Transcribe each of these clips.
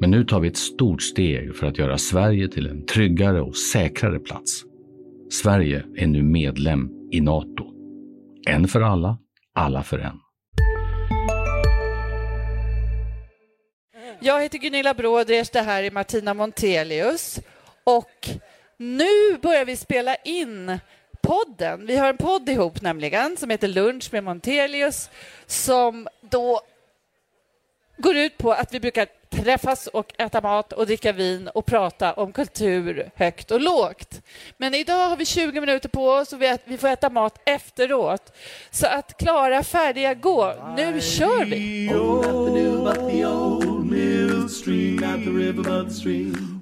Men nu tar vi ett stort steg för att göra Sverige till en tryggare och säkrare plats. Sverige är nu medlem i Nato. En för alla, alla för en. Jag heter Gunilla Brådres, det här är Martina Montelius och nu börjar vi spela in podden. Vi har en podd ihop nämligen som heter Lunch med Montelius som då går ut på att vi brukar träffas och äta mat och dricka vin och prata om kultur högt och lågt. Men idag har vi 20 minuter på oss och vi får äta mat efteråt. Så att klara, färdiga, gå. Nu kör vi!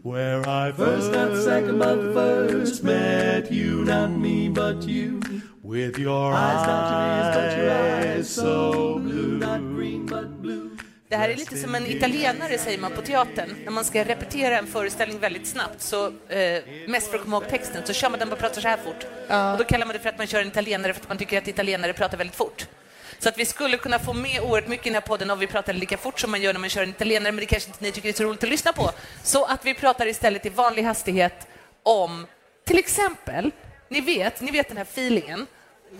Where I first not second but first met you, not me but you. With your eyes not your ears but your eyes so blue, not green but blue. Det här är lite som en italienare, säger man på teatern. När man ska repetera en föreställning väldigt snabbt, så, eh, mest för att komma ihåg texten, så kör man den bara pratar så här fort. Ja. Och då kallar man det för att man kör en italienare, för att man tycker att italienare pratar väldigt fort. Så att vi skulle kunna få med oerhört mycket i den här podden om vi pratade lika fort som man gör när man kör en italienare, men det kanske inte ni tycker är så roligt att lyssna på. Så att vi pratar istället i vanlig hastighet om, till exempel, ni vet, ni vet den här feelingen,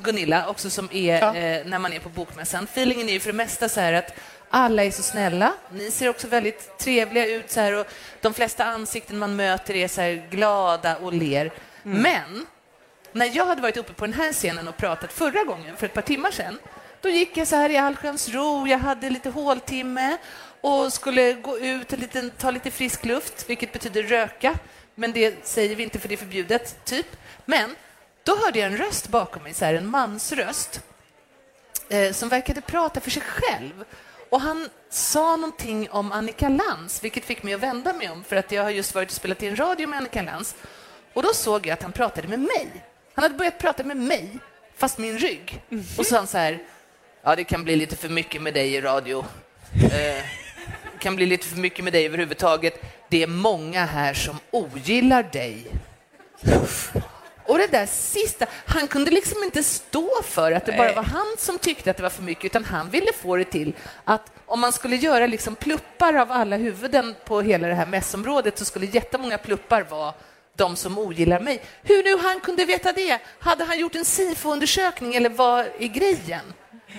Gunilla, också som är ja. eh, när man är på bokmässan. Feelingen är ju för det mesta så här att alla är så snälla. Ni ser också väldigt trevliga ut. Så här, och de flesta ansikten man möter är så här glada och ler. Mm. Men när jag hade varit uppe på den här scenen och pratat förra gången, för ett par timmar sedan, då gick jag så här i allsköns ro. Jag hade lite håltimme och skulle gå ut och lite, ta lite frisk luft, vilket betyder röka. Men det säger vi inte för det är förbjudet, typ. Men då hörde jag en röst bakom mig, så här, en mansröst, eh, som verkade prata för sig själv. Och han sa någonting om Annika Lantz, vilket fick mig att vända mig om, för att jag har just varit och spelat in radio med Annika Lantz. Och då såg jag att han pratade med mig. Han hade börjat prata med mig, fast min rygg. Mm. Och så sa han så här, ja, det kan bli lite för mycket med dig i radio. Eh, kan bli lite för mycket med dig överhuvudtaget. Det är många här som ogillar dig. Och det där sista, han kunde liksom inte stå för att det bara var han som tyckte att det var för mycket, utan han ville få det till att om man skulle göra liksom pluppar av alla huvuden på hela det här mässområdet så skulle jättemånga pluppar vara de som ogillar mig. Hur nu han kunde veta det? Hade han gjort en SIFO-undersökning eller vad är grejen?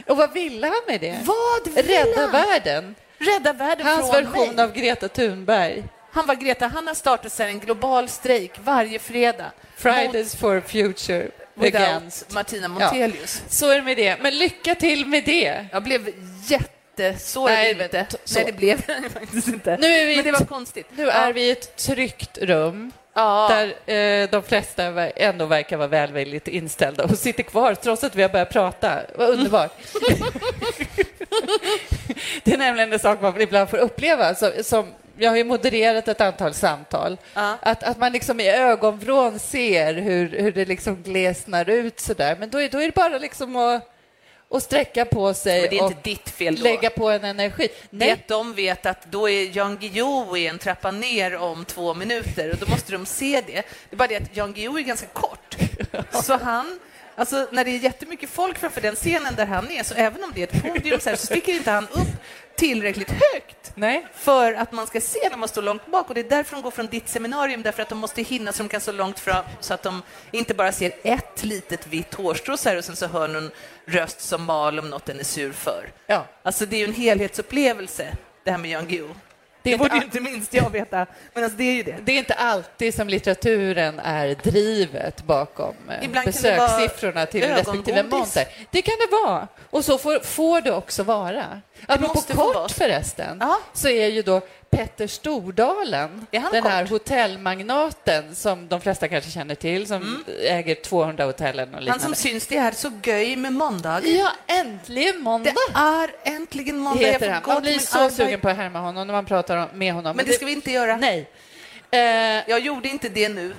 Och vad ville han med det? Vad Rädda världen? Rädda världen Hans från version mig. av Greta Thunberg. Han var Greta, han har startat en global strejk varje fredag. Fridays for future against Martina Montelius. Ja, så är det med det. Men lycka till med det. Jag blev jättesårad Nej, inte. Så. Nej, det blev jag faktiskt inte. Nu är vi Men det var konstigt. Nu ja. är vi i ett tryggt rum ja. där eh, de flesta ändå verkar vara välvilligt inställda och sitter kvar trots att vi har börjat prata. Vad underbart. det är nämligen en sak man ibland får uppleva som, som jag har ju modererat ett antal samtal. Ja. Att, att man liksom i ögonvrån ser hur, hur det liksom glesnar ut så där. Men då är, då är det bara liksom att, att sträcka på sig Men det är inte ditt fel då. lägga på en energi. Nej. Det de vet att då är Jan Guillou en trappa ner om två minuter och då måste de se det. Det är bara det att Jan Guillou är ganska kort. Så han Alltså, när det är jättemycket folk framför den scenen där han är, så även om det är ett podium så, här, så sticker inte han upp tillräckligt högt Nej. för att man ska se när man står långt bak. Och det är därför de går från ditt seminarium, därför att de måste hinna så de kan stå långt fram så att de inte bara ser ett litet vitt hårstrå så här, och sen så hör någon röst som mal om något den är sur för. Ja. Alltså, det är ju en helhetsupplevelse, det här med Jan Guillou. Det borde ju inte minst jag veta, men alltså det är ju det. Det är inte alltid som litteraturen är drivet bakom eh, Ibland besökssiffrorna till respektive monter. Det kan det vara, och så får, får det också vara. Apropå kort förresten, ja. så är ju då Petter Stordalen, den kort? här hotellmagnaten som de flesta kanske känner till, som mm. äger 200 hotell och liknande. Han som syns det är så göj med måndag. Ja, äntligen måndag! Det är äntligen måndag. Heter han. Man blir så arbete. sugen på att härma honom när man pratar med honom. Men det, det ska vi inte göra. Nej. Eh, jag gjorde inte det nu.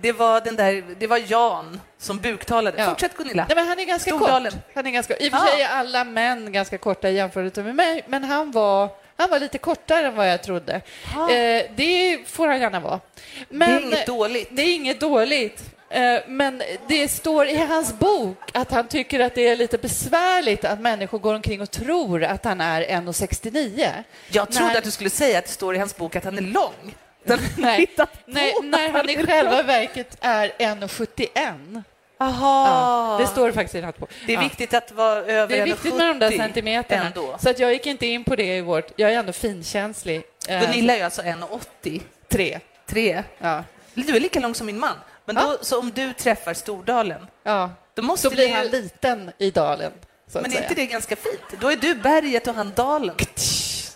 Det var, den där, det var Jan som buktalade. Ja. Fortsätt Gunilla. Nej, men han är ganska Stordalen. kort. Han är ganska, I och för sig är alla män ganska korta i jämförelse med mig, men han var, han var lite kortare än vad jag trodde. Eh, det får han gärna vara. Men, det är inget dåligt. Det är inget dåligt. Eh, Men det står i hans bok att han tycker att det är lite besvärligt att människor går omkring och tror att han är 1,69. Jag trodde När- att du skulle säga att det står i hans bok att han är lång. Den Nej, hittat på nej, när han i själva verket är 1,71. Aha. Ja, det står faktiskt i hans bok. Det är Ja. viktigt att vara över Det är viktigt med de där 1,70 centimeterna. Ändå. Så att jag gick inte in på det i vårt... Jag är ändå finkänslig. Eh, Gunilla är ju alltså 1,83. Tre. Ja. Du är lika lång som min man. Men då, så om du träffar Stordalen, ja. då måste Så blir han ju... liten i dalen. Så Men är säga. inte det ganska fint? Då är du berget och han dalen.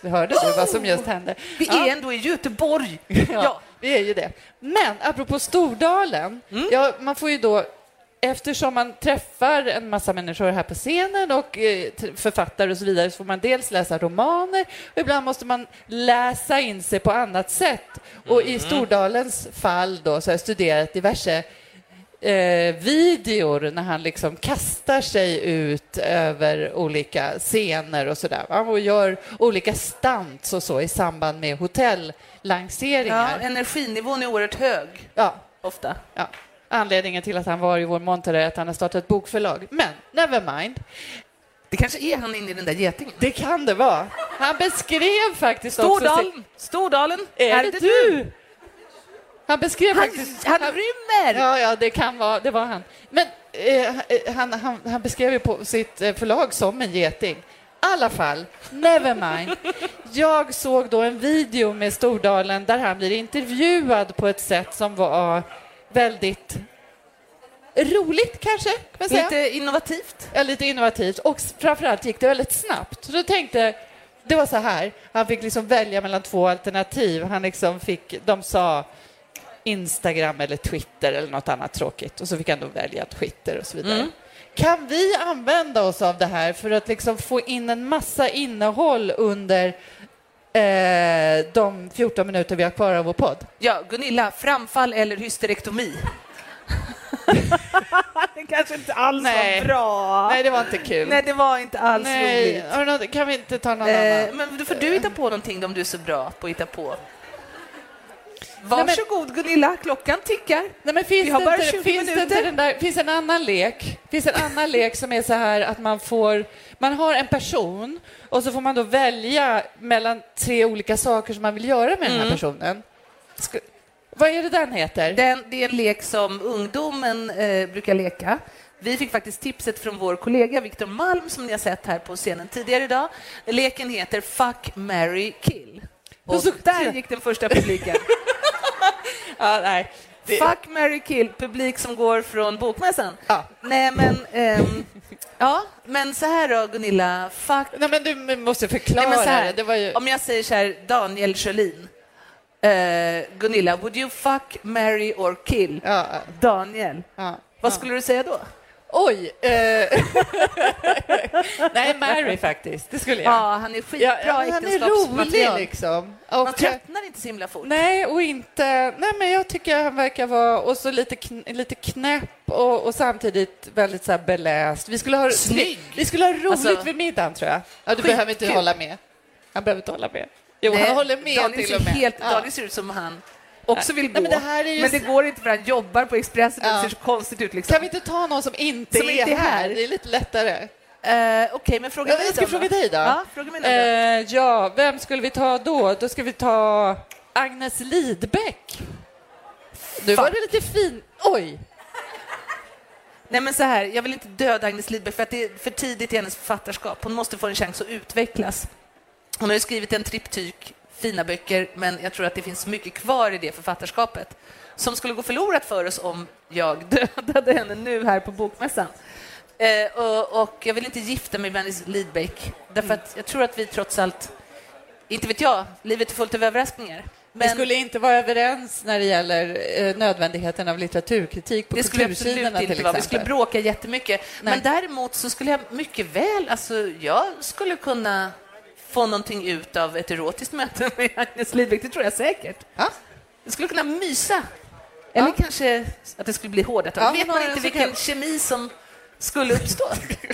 Det hörde du vad som just hände. Vi Ja. är ändå i Göteborg. Ja, Ja. vi är ju det. Men apropå Stordalen, Mm. ja, man får ju då Eftersom man träffar en massa människor här på scenen och eh, författare och så vidare så får man dels läsa romaner och ibland måste man läsa in sig på annat sätt. Och Mm. i Stordalens fall då så har jag studerat diverse eh, videor när han liksom kastar sig ut över olika scener och sådär och gör olika stunts och så i samband med Ja, hotellanseringar. energinivån är oerhört hög, Ja, ofta. ja. Anledningen till att han var i vår monter är att han har startat ett bokförlag. Men never mind. Det kanske är han inne i den där getingen. Det kan det vara. Han beskrev faktiskt också... Stordalen, Stordalen, Är det du? Han beskrev Han, faktiskt... han rymmer! Ja, ja, det kan vara, det var han. Men eh, han, han, han beskrev ju på sitt eh, förlag som en geting. I alla fall, never mind. Jag såg då en video med Stordalen där han blir intervjuad på ett sätt som var väldigt roligt kanske, kan man säga. Lite innovativt. Ja, lite innovativt och framförallt gick det väldigt snabbt. Så då tänkte det var så här, han fick liksom välja mellan två alternativ. Han liksom fick, de sa Instagram eller Twitter eller något annat tråkigt och så fick han då välja Twitter och så vidare. Mm. Kan vi använda oss av det här för att liksom få in en massa innehåll under eh, de 14 minuter vi har kvar av vår podd? Ja, Gunilla, framfall eller hysterektomi? det kanske inte alls Nej. var bra. Nej, det var inte kul. Nej, det var inte alls Nej, roligt. något, kan vi inte ta någon Eh, annan? men då får du hitta på någonting om du är så bra på att hitta på. Men- Varsågod Gunilla, klockan tickar. Nej, men finns Vi har det bara inte, 20 finns det minuter. den där, finns en annan lek? Finns en annan lek som är så här att man får, man har en person och så får man då välja mellan tre olika saker som man vill göra med den här personen. Ska, vad är det den heter? Den, det är en lek som ungdomen eh, brukar leka. Vi fick faktiskt tipset från vår kollega Viktor Malm som ni har sett här på scenen tidigare idag. Leken heter Fuck, marry, kill. Och Och så- där gick den första publiken. Ja, nej. Det, Fuck, marry, kill, publik som går från bokmässan. Ja. Nej, men... ehm, ja, men så här då, Gunilla. Fuck... nej, men du måste förklara Nej, här, det. var ju, Om jag säger så här, Daniel Sjölin. Eh, Gunilla, would you fuck, marry or kill? ja, Daniel. ja, Vad skulle du säga då? Oj! Eh, nej, Mary faktiskt. Det skulle jag. Ja, han är skitbra Ja, han är rolig liksom. Man Och, tröttnar inte så himla fort. Nej, och inte... Nej, men jag tycker han verkar vara... Och så lite, kn, lite knäpp och, och samtidigt väldigt så här beläst. Vi skulle ha, Snygg. Vi skulle ha roligt Alltså, vid middagen, tror jag. Ja, du behöver inte hålla med. Han behöver inte hålla med. Jo, Nej, han håller med Daniel till och med. Helt, Ja. Daniel ser ut som han också vill gå. Nej, men det här är ju men det går inte för han jobbar på Expressen Ja. det ser så konstigt ut. Liksom. Kan vi inte ta någon som inte, Som är, inte är här? här? Det är lite lättare. Eh, Okej, men fråga Ja, mig jag ska då. fråga dig då. Ja, fråga mig då. Eh, ja, vem skulle vi ta då? Då ska vi ta Agnes Lidbeck. Nu var det lite fin... Oj! Nej, men så här, jag vill inte döda Agnes Lidbeck för att det är för tidigt i hennes författarskap. Hon måste få en chans att utvecklas. Hon har ju skrivit en triptyk, fina böcker, men jag tror att det finns mycket kvar i det författarskapet som skulle gå förlorat för oss om jag dödade henne nu här på Bokmässan. Eh, och, och jag vill inte gifta mig med Agnes Lidbeck, därför att jag tror att vi trots allt, inte vet jag, livet är fullt av överraskningar. Vi Men skulle inte vara överens när det gäller eh, nödvändigheten av litteraturkritik på det kultursidorna till vara. Vi exempel. skulle bråka jättemycket. Nej. Men däremot så skulle jag mycket väl, alltså jag skulle kunna få någonting ut av ett erotiskt möte med Agnes Lidbeck, det tror jag säkert. Ja. Jag skulle kunna mysa. Eller Ja. kanske att det skulle bli hårda tag. Ja, vet man inte vilken kallad- kemi som skulle uppstå.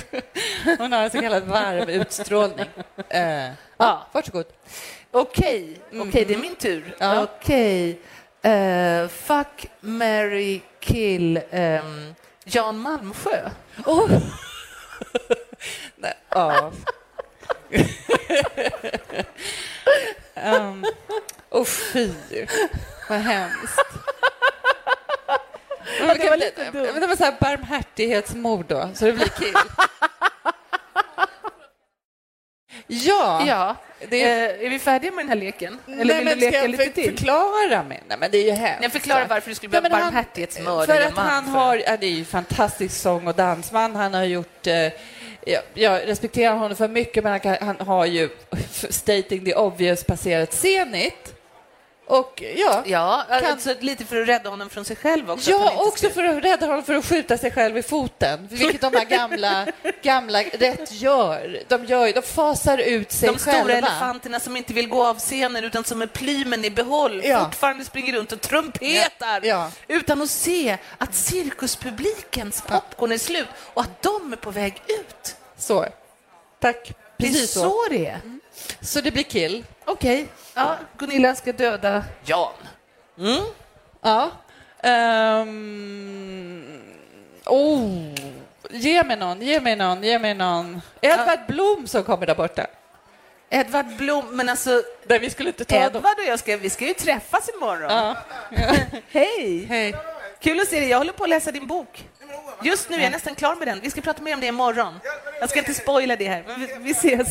Hon har en så kallad varm utstrålning. Eh, ja. varsågod. Okej, okej, det är min tur. Ja. Okej. Eh, fuck, marry, kill ehm, Jan Malmsjö. Oh. Nej, ja. Um, oh, fy, vad hemskt. Men det, var lite, men det var så här barmhärtighetsmord då, så det blir kill. Ja, Ja. det Eh, är vi färdiga med den här leken? Eller Nej, vill men du leka ska jag lite för, till? förklara mig? Nej, men det är ju hemskt. Jag förklarar varför det skulle bli barmhärtighetsmördare. För att han för- har, ja, det är ju fantastisk sång och dansman. Han har gjort, eh, jag, jag respekterar honom för mycket, men han, kan, han har ju, stating the obvious, passerat Zenit. Och ja, Ja, Kan- alltså, lite för att rädda honom från sig själv också. Ja, också ska- för att rädda honom för att skjuta sig själv i foten, vilket de här gamla, gamla rätt gör. De, gör, de fasar ut sig De själva. stora elefanterna som inte vill gå av scenen utan som med plymen i behåll Ja. fortfarande springer runt och trumpetar Ja. utan att se att cirkuspublikens popcorn är slut och att de är på väg ut. Så. Tack. Det är Precis så. så det är. Så det blir kill. Okej, ja, Gunilla ska döda Jan. Mm. Ja. Ehm, oh. Ge mig någon, ge mig någon, ge mig någon. Edvard Blom som kommer där borta. Edvard Blom, men alltså Nej, vi skulle inte ta dem. Edvard och jag ska, vi ska ju träffas imorgon. Ja. Hej! Hej. Kul att se dig. Jag håller på att läsa din bok. Just nu är jag nästan klar med den. Vi ska prata mer om det imorgon. Jag ska inte spoila det här, men vi, vi ses.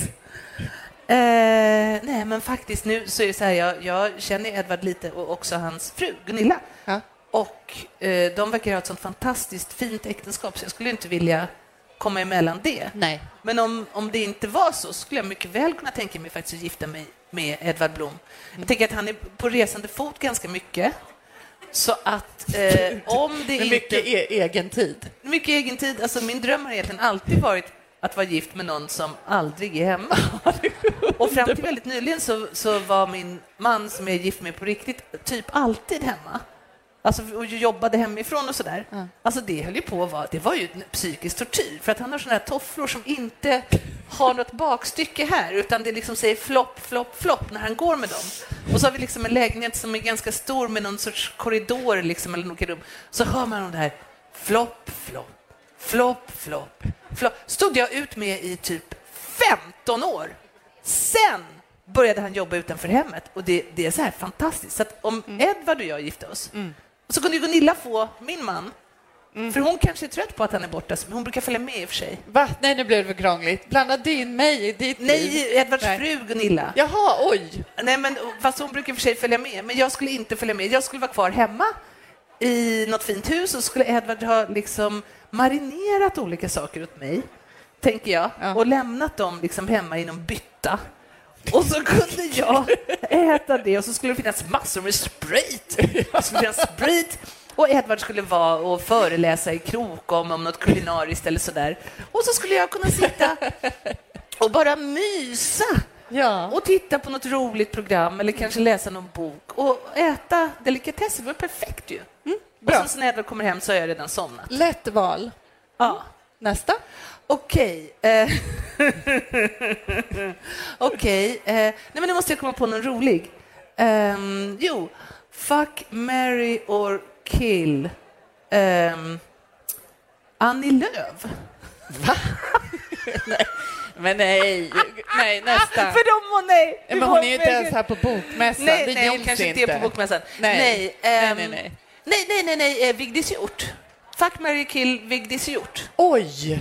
Eh, nej, men faktiskt nu så är det så här, jag, jag känner Edvard lite och också hans fru Gunilla. Ja. Och eh, de verkar ha ett sånt fantastiskt fint äktenskap så jag skulle inte vilja komma emellan det. Nej. Men om, om det inte var så skulle jag mycket väl kunna tänka mig faktiskt att gifta mig med Edvard Blom. Jag tänker att han är på resande fot ganska mycket. Så att eh, om det Med inte... mycket e egen tid. mycket egen tid. Alltså min dröm har egentligen alltid varit att vara gift med någon som aldrig är hemma. Och fram till väldigt nyligen så, så var min man som är gift med på riktigt typ alltid hemma. Alltså, och jobbade hemifrån och sådär. Alltså det höll ju på att vara, det var ju psykisk tortyr för att han har såna här tofflor som inte har något bakstycke här utan det liksom säger flopp, flopp, flopp när han går med dem. Och så har vi liksom en lägenhet som är ganska stor med någon sorts korridor liksom, eller något rum. Så hör man de här flopp, flopp, flopp, flopp, flopp. Stod jag ut med i typ 15 år. Sen började han jobba utanför hemmet och det, det är så här fantastiskt. Så om Edvard och jag gifte oss så kunde Gunilla få min man. För hon kanske är trött på att han är borta, men hon brukar följa med i och för sig. Va? Nej, nu blev det för krångligt. Blanda din mig i ditt liv. Nej, Edvards Nej. fru Gunilla. Jaha, oj. Nej, men fast hon brukar i och för sig följa med, men jag skulle inte följa med. Jag skulle vara kvar hemma i något fint hus och skulle Edvard ha liksom marinerat olika saker åt mig, tänker jag, Ja. och lämnat dem liksom hemma i någon bytta. Och så kunde jag äta det och så skulle det finnas massor med sprit. Det skulle finnas sprit och Edvard skulle vara och föreläsa i Krokom om något kulinariskt eller sådär. Och så skulle jag kunna sitta och bara mysa Ja. och titta på något roligt program eller kanske läsa någon bok och äta delikatesser. Det var perfekt ju. Och sen så när jag kommer hem så har jag redan somnat. Lätt val. Ja. Nästa. Okej. Eh. Okej. Eh. Nej, men nu måste jag komma på någon rolig. Ehm, jo, fuck, marry or kill. Um, Annie Lööf. Men nej, nej nästa. För de, nej. Men hon är ju inte ens här på bokmässan. Nej, det nej hon kanske inte är på bokmässan. Nej. Nej, Nej, ehm, nej, nej. Nej, nej, nej, nej, eh, Vigdis Hjorth. Fuck, marry, kill Vigdis Hjorth. Oj!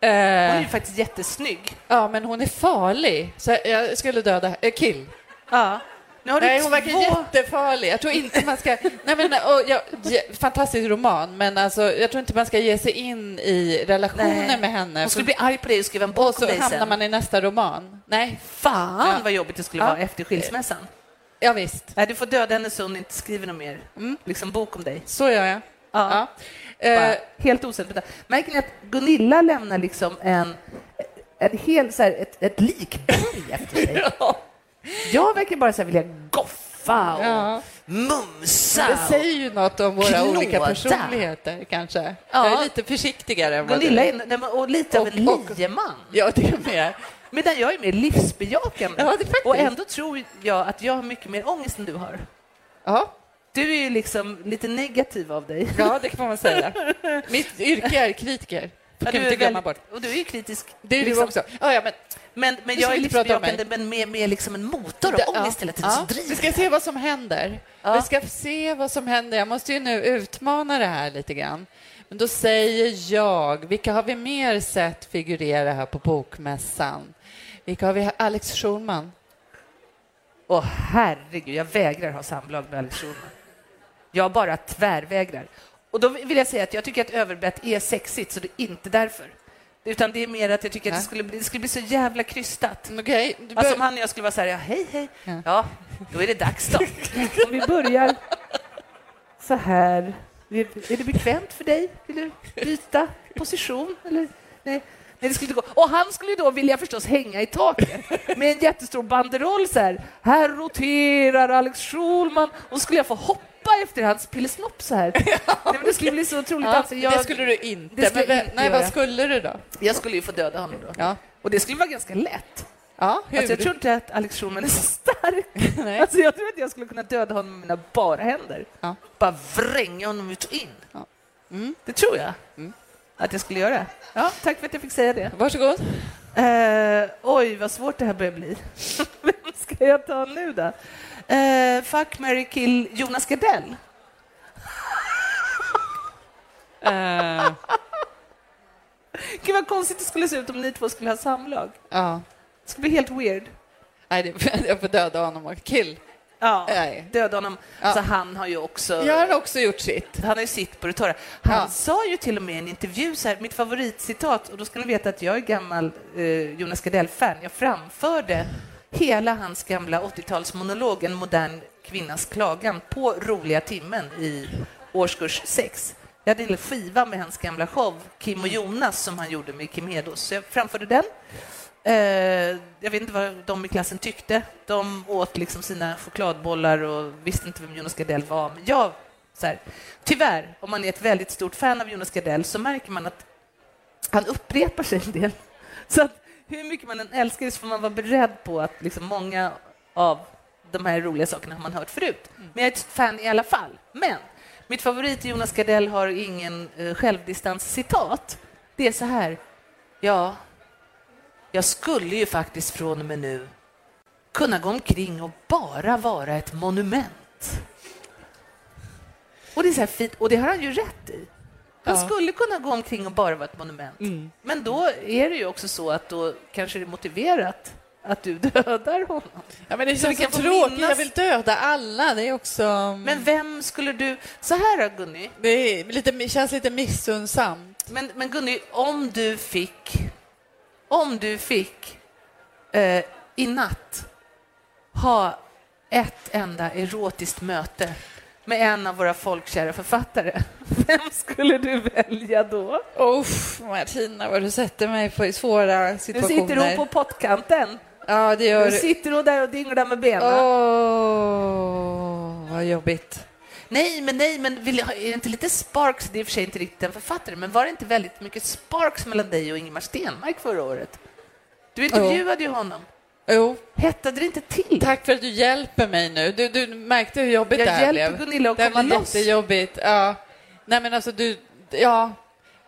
Hon är Eh, ju faktiskt jättesnygg. ja, men hon är farlig. Så jag skulle döda äh, Kill. Ja. Nu har du Nej, hon verkar två... jättefarlig. Jag tror inte man ska... Nej, men, och, ja, je- fantastisk roman, men alltså, jag tror inte man ska ge sig in i relationer Nej. med henne. Hon skulle bli arg på dig och skriva en och bok om så dig hamnar sen. man i nästa roman. Nej, Fan vad jobbigt det skulle Ja. vara efter skilsmässan. Ja visst. Nej, du får döda henne så hon inte skriver någon mer liksom, bok om dig. Så gör jag. Ja. Ja. Eh, helt osett. Märker ni att Gunilla lämnar liksom en, en hel, så här, ett, ett likberg efter sig? Jag verkar bara så här vilja goffa och Ja. mumsa. Det säger ju något om våra Knåda. olika personligheter, kanske. Ja. Jag är lite försiktigare än vad Gunilla är och lite av en Och- och- lieman. Ja, det är med. Medan jag är mer livsbejakande. Ja, och ändå tror jag att jag har mycket mer ångest än du har. Ja. Du är ju liksom lite negativ av dig. ja, det kan man säga. Mitt yrke är kritiker. Ja, kan vi du inte är glömma bort. Och du är ju kritisk. Det är liksom. du också. Ja, ja, men Men, men jag är vi livsbejakande, men mer, mer liksom en motor av ångest hela tiden som Vi driver. ska se vad som händer. Vi ska se vad som händer. Jag måste ju nu utmana det här lite grann. Men då säger jag, vilka har vi mer sett figurera här på Bokmässan? Vilka har vi? Alex Schulman. Åh herregud, jag vägrar ha samlag med Alex Schulman. Jag bara tvärvägrar. Och då vill jag säga att jag tycker att överbett är sexigt, så det är inte därför. Utan det är mer att jag tycker att det skulle bli, det skulle bli så jävla krystat. Okej, du Alltså bör- om han och jag skulle vara så här, ja, hej, hej. Ja. Ja, då är det dags då. Om vi börjar så här. Är det bekvämt för dig? Vill du byta position? Eller? Nej. Nej, det skulle inte gå. Och han skulle då vilja förstås hänga i taket med en jättestor banderoll så här. Här roterar Alex Schulman. Och skulle jag få hoppa efter hans pillesnopp så här. Nej, men det skulle bli så otroligt. Ja, alltså, jag, det skulle du inte. skulle men, inte nej, göra. vad skulle du då? jag skulle ju få döda honom då. Ja, Och det skulle vara ganska lätt. ja hur? Alltså, jag tror inte att Alex Schulman är så stark. Nej. Alltså, jag tror att jag skulle kunna döda honom med mina bara händer. Ja. Bara vränga honom ut och in. Ja. Mm. Det tror jag att jag skulle göra. Ja, tack för att jag fick säga det. Varsågod. Eh, oj, vad svårt det här börjar bli. Vem ska jag ta nu då? Eh, fuck, Mary kill Jonas Gardell. Eh, Gud vad konstigt det skulle se ut om ni två skulle ha samlag. ja. Det skulle bli helt weird. Nej, det, jag får döda honom och kill. Ja, döda honom. Ja. Så han har ju också... Jag har också gjort sitt. Han har ju sitt på det torra. Han Ja. sa ju till och med i en intervju, så här, mitt favoritcitat, och då ska ni veta att jag är gammal eh, Jonas Gardell-fan. Jag framförde hela hans gamla 80-talsmonolog, En modern kvinnas klagan, på roliga timmen i årskurs 6. Jag hade en skiva med hans gamla show, Kim och Jonas, som han gjorde med Kim Hedås. Så jag framförde den. Eh, jag vet inte vad de i klassen tyckte. De åt liksom sina chokladbollar och visste inte vem Jonas Gardell var. Men jag, så här, tyvärr, om man är ett väldigt stort fan av Jonas Gardell så märker man att han upprepar sig en del. Så att hur mycket man än älskar så får man vara beredd på att liksom många av de här roliga sakerna har man hört förut. Men jag är ett fan i alla fall. Men mitt favorit Jonas Gardell har ingen eh, självdistans-citat. Det är så här. Ja, jag skulle ju faktiskt från och med nu kunna gå omkring och bara vara ett monument. Och det är så fint, och det har han ju rätt i. Han Ja. skulle kunna gå omkring och bara vara ett monument. Men då är det ju också så att då kanske det är motiverat att du dödar honom. Ja, men det Så känns så få tråkigt. Jag vill döda alla. Det är också... Men vem skulle du... Så här då, Gunny. det lite, känns lite missunnsamt. Men, men Gunny, om du fick... Om du fick eh, i natt ha ett enda erotiskt möte med en av våra folkkära författare, vem skulle du välja då? Uff, Martina, vad du sätter mig på i svåra Nu situationer. sitter hon på pottkanten. Ja, det gör Nu du. sitter hon där och dinglar med benen. Åh, vad jobbigt. Nej, men nej, men vill jag, är det inte lite sparks? Det är i och för sig inte riktigt en författare, men var det inte väldigt mycket sparks mellan dig och Ingemar Stenmark förra året? Du intervjuade ju honom. Jo, Hettade det inte till? tack för att du hjälper mig nu. Du, du märkte hur jobbigt Jag det här hjälper blev. Gunilla att det här komma loss. jättejobbigt. Ja. Nej, men alltså du... Ja.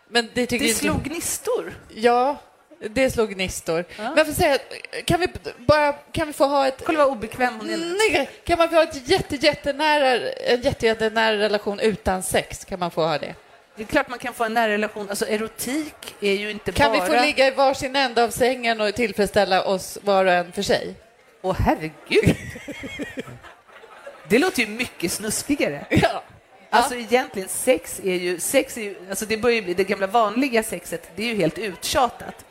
Men det tycker Det inte... slog gnistor. Ja, det slog gnistor. Ja. Men säga, kan vi bara... Kan vi få ha ett... Kolla vad obekväm hon är kan man få ha ett jätte, jättenära, en jätte, jättenära relation utan sex? Kan man få ha det? Det är klart man kan få en nära relation. Alltså erotik är ju inte Kan bara... vi få ligga i varsin ände av sängen och tillfredsställa oss var och en för sig? Åh herregud! Det låter ju mycket snuskigare. Ja. Alltså egentligen, sex är ju... Sex är ju alltså det börjar bli det gamla vanliga sexet, det är ju helt uttjatat.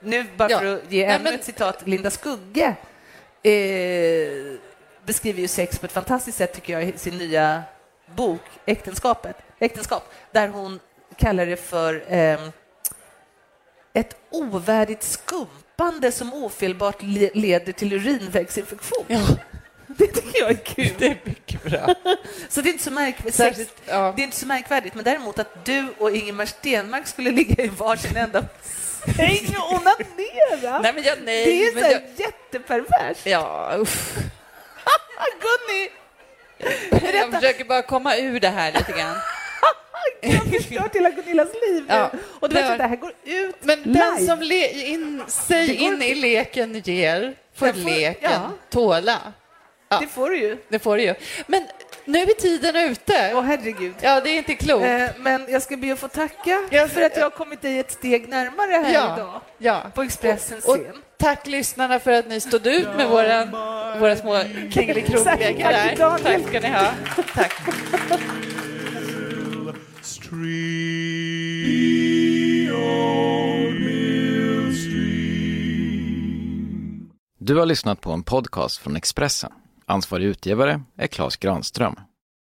Nu, bara för att ge ännu men- ett citat, Linda Skugge eh, beskriver ju sex på ett fantastiskt sätt, tycker jag, i sin nya bok Äktenskapet. Äktenskap, där hon kallar det för ehm, ett ovärdigt skumpande som ofelbart le- leder till urinvägsinfektion. Ja. Jag är kul. Det är mycket bra. Så det är inte så märkvärdigt. Särskilt, ja. Det är inte så märkvärdigt, men däremot att du och Ingemar Stenmark skulle ligga i varsin ända säng och onanera. Nej, men jag, nej, det är men så jag, jätteperverst. Ja, uff. Gunni! Jag försöker bara komma ur det här lite grann. Jag förstört hela Gunillas liv nu. Ja, och det att det här går ut Men live. den som le, in, sig in i leken ger, får får- leken ja. tåla. Ja. Det får du ju. Det får du ju. Men nu är tiden ute. Åh, herregud. Ja, det är inte klokt. Eh, men jag ska be att få tacka Ja, för att jag har kommit dig ett steg närmare här Ja. idag ja. på Expressens Och scen. tack lyssnarna för att ni stod ut med våra, våra små kringelikroklegor Tack, där. Tack ska ni ha. Tack. Du har lyssnat på en podcast från Expressen. Ansvarig utgivare är Klas Granström.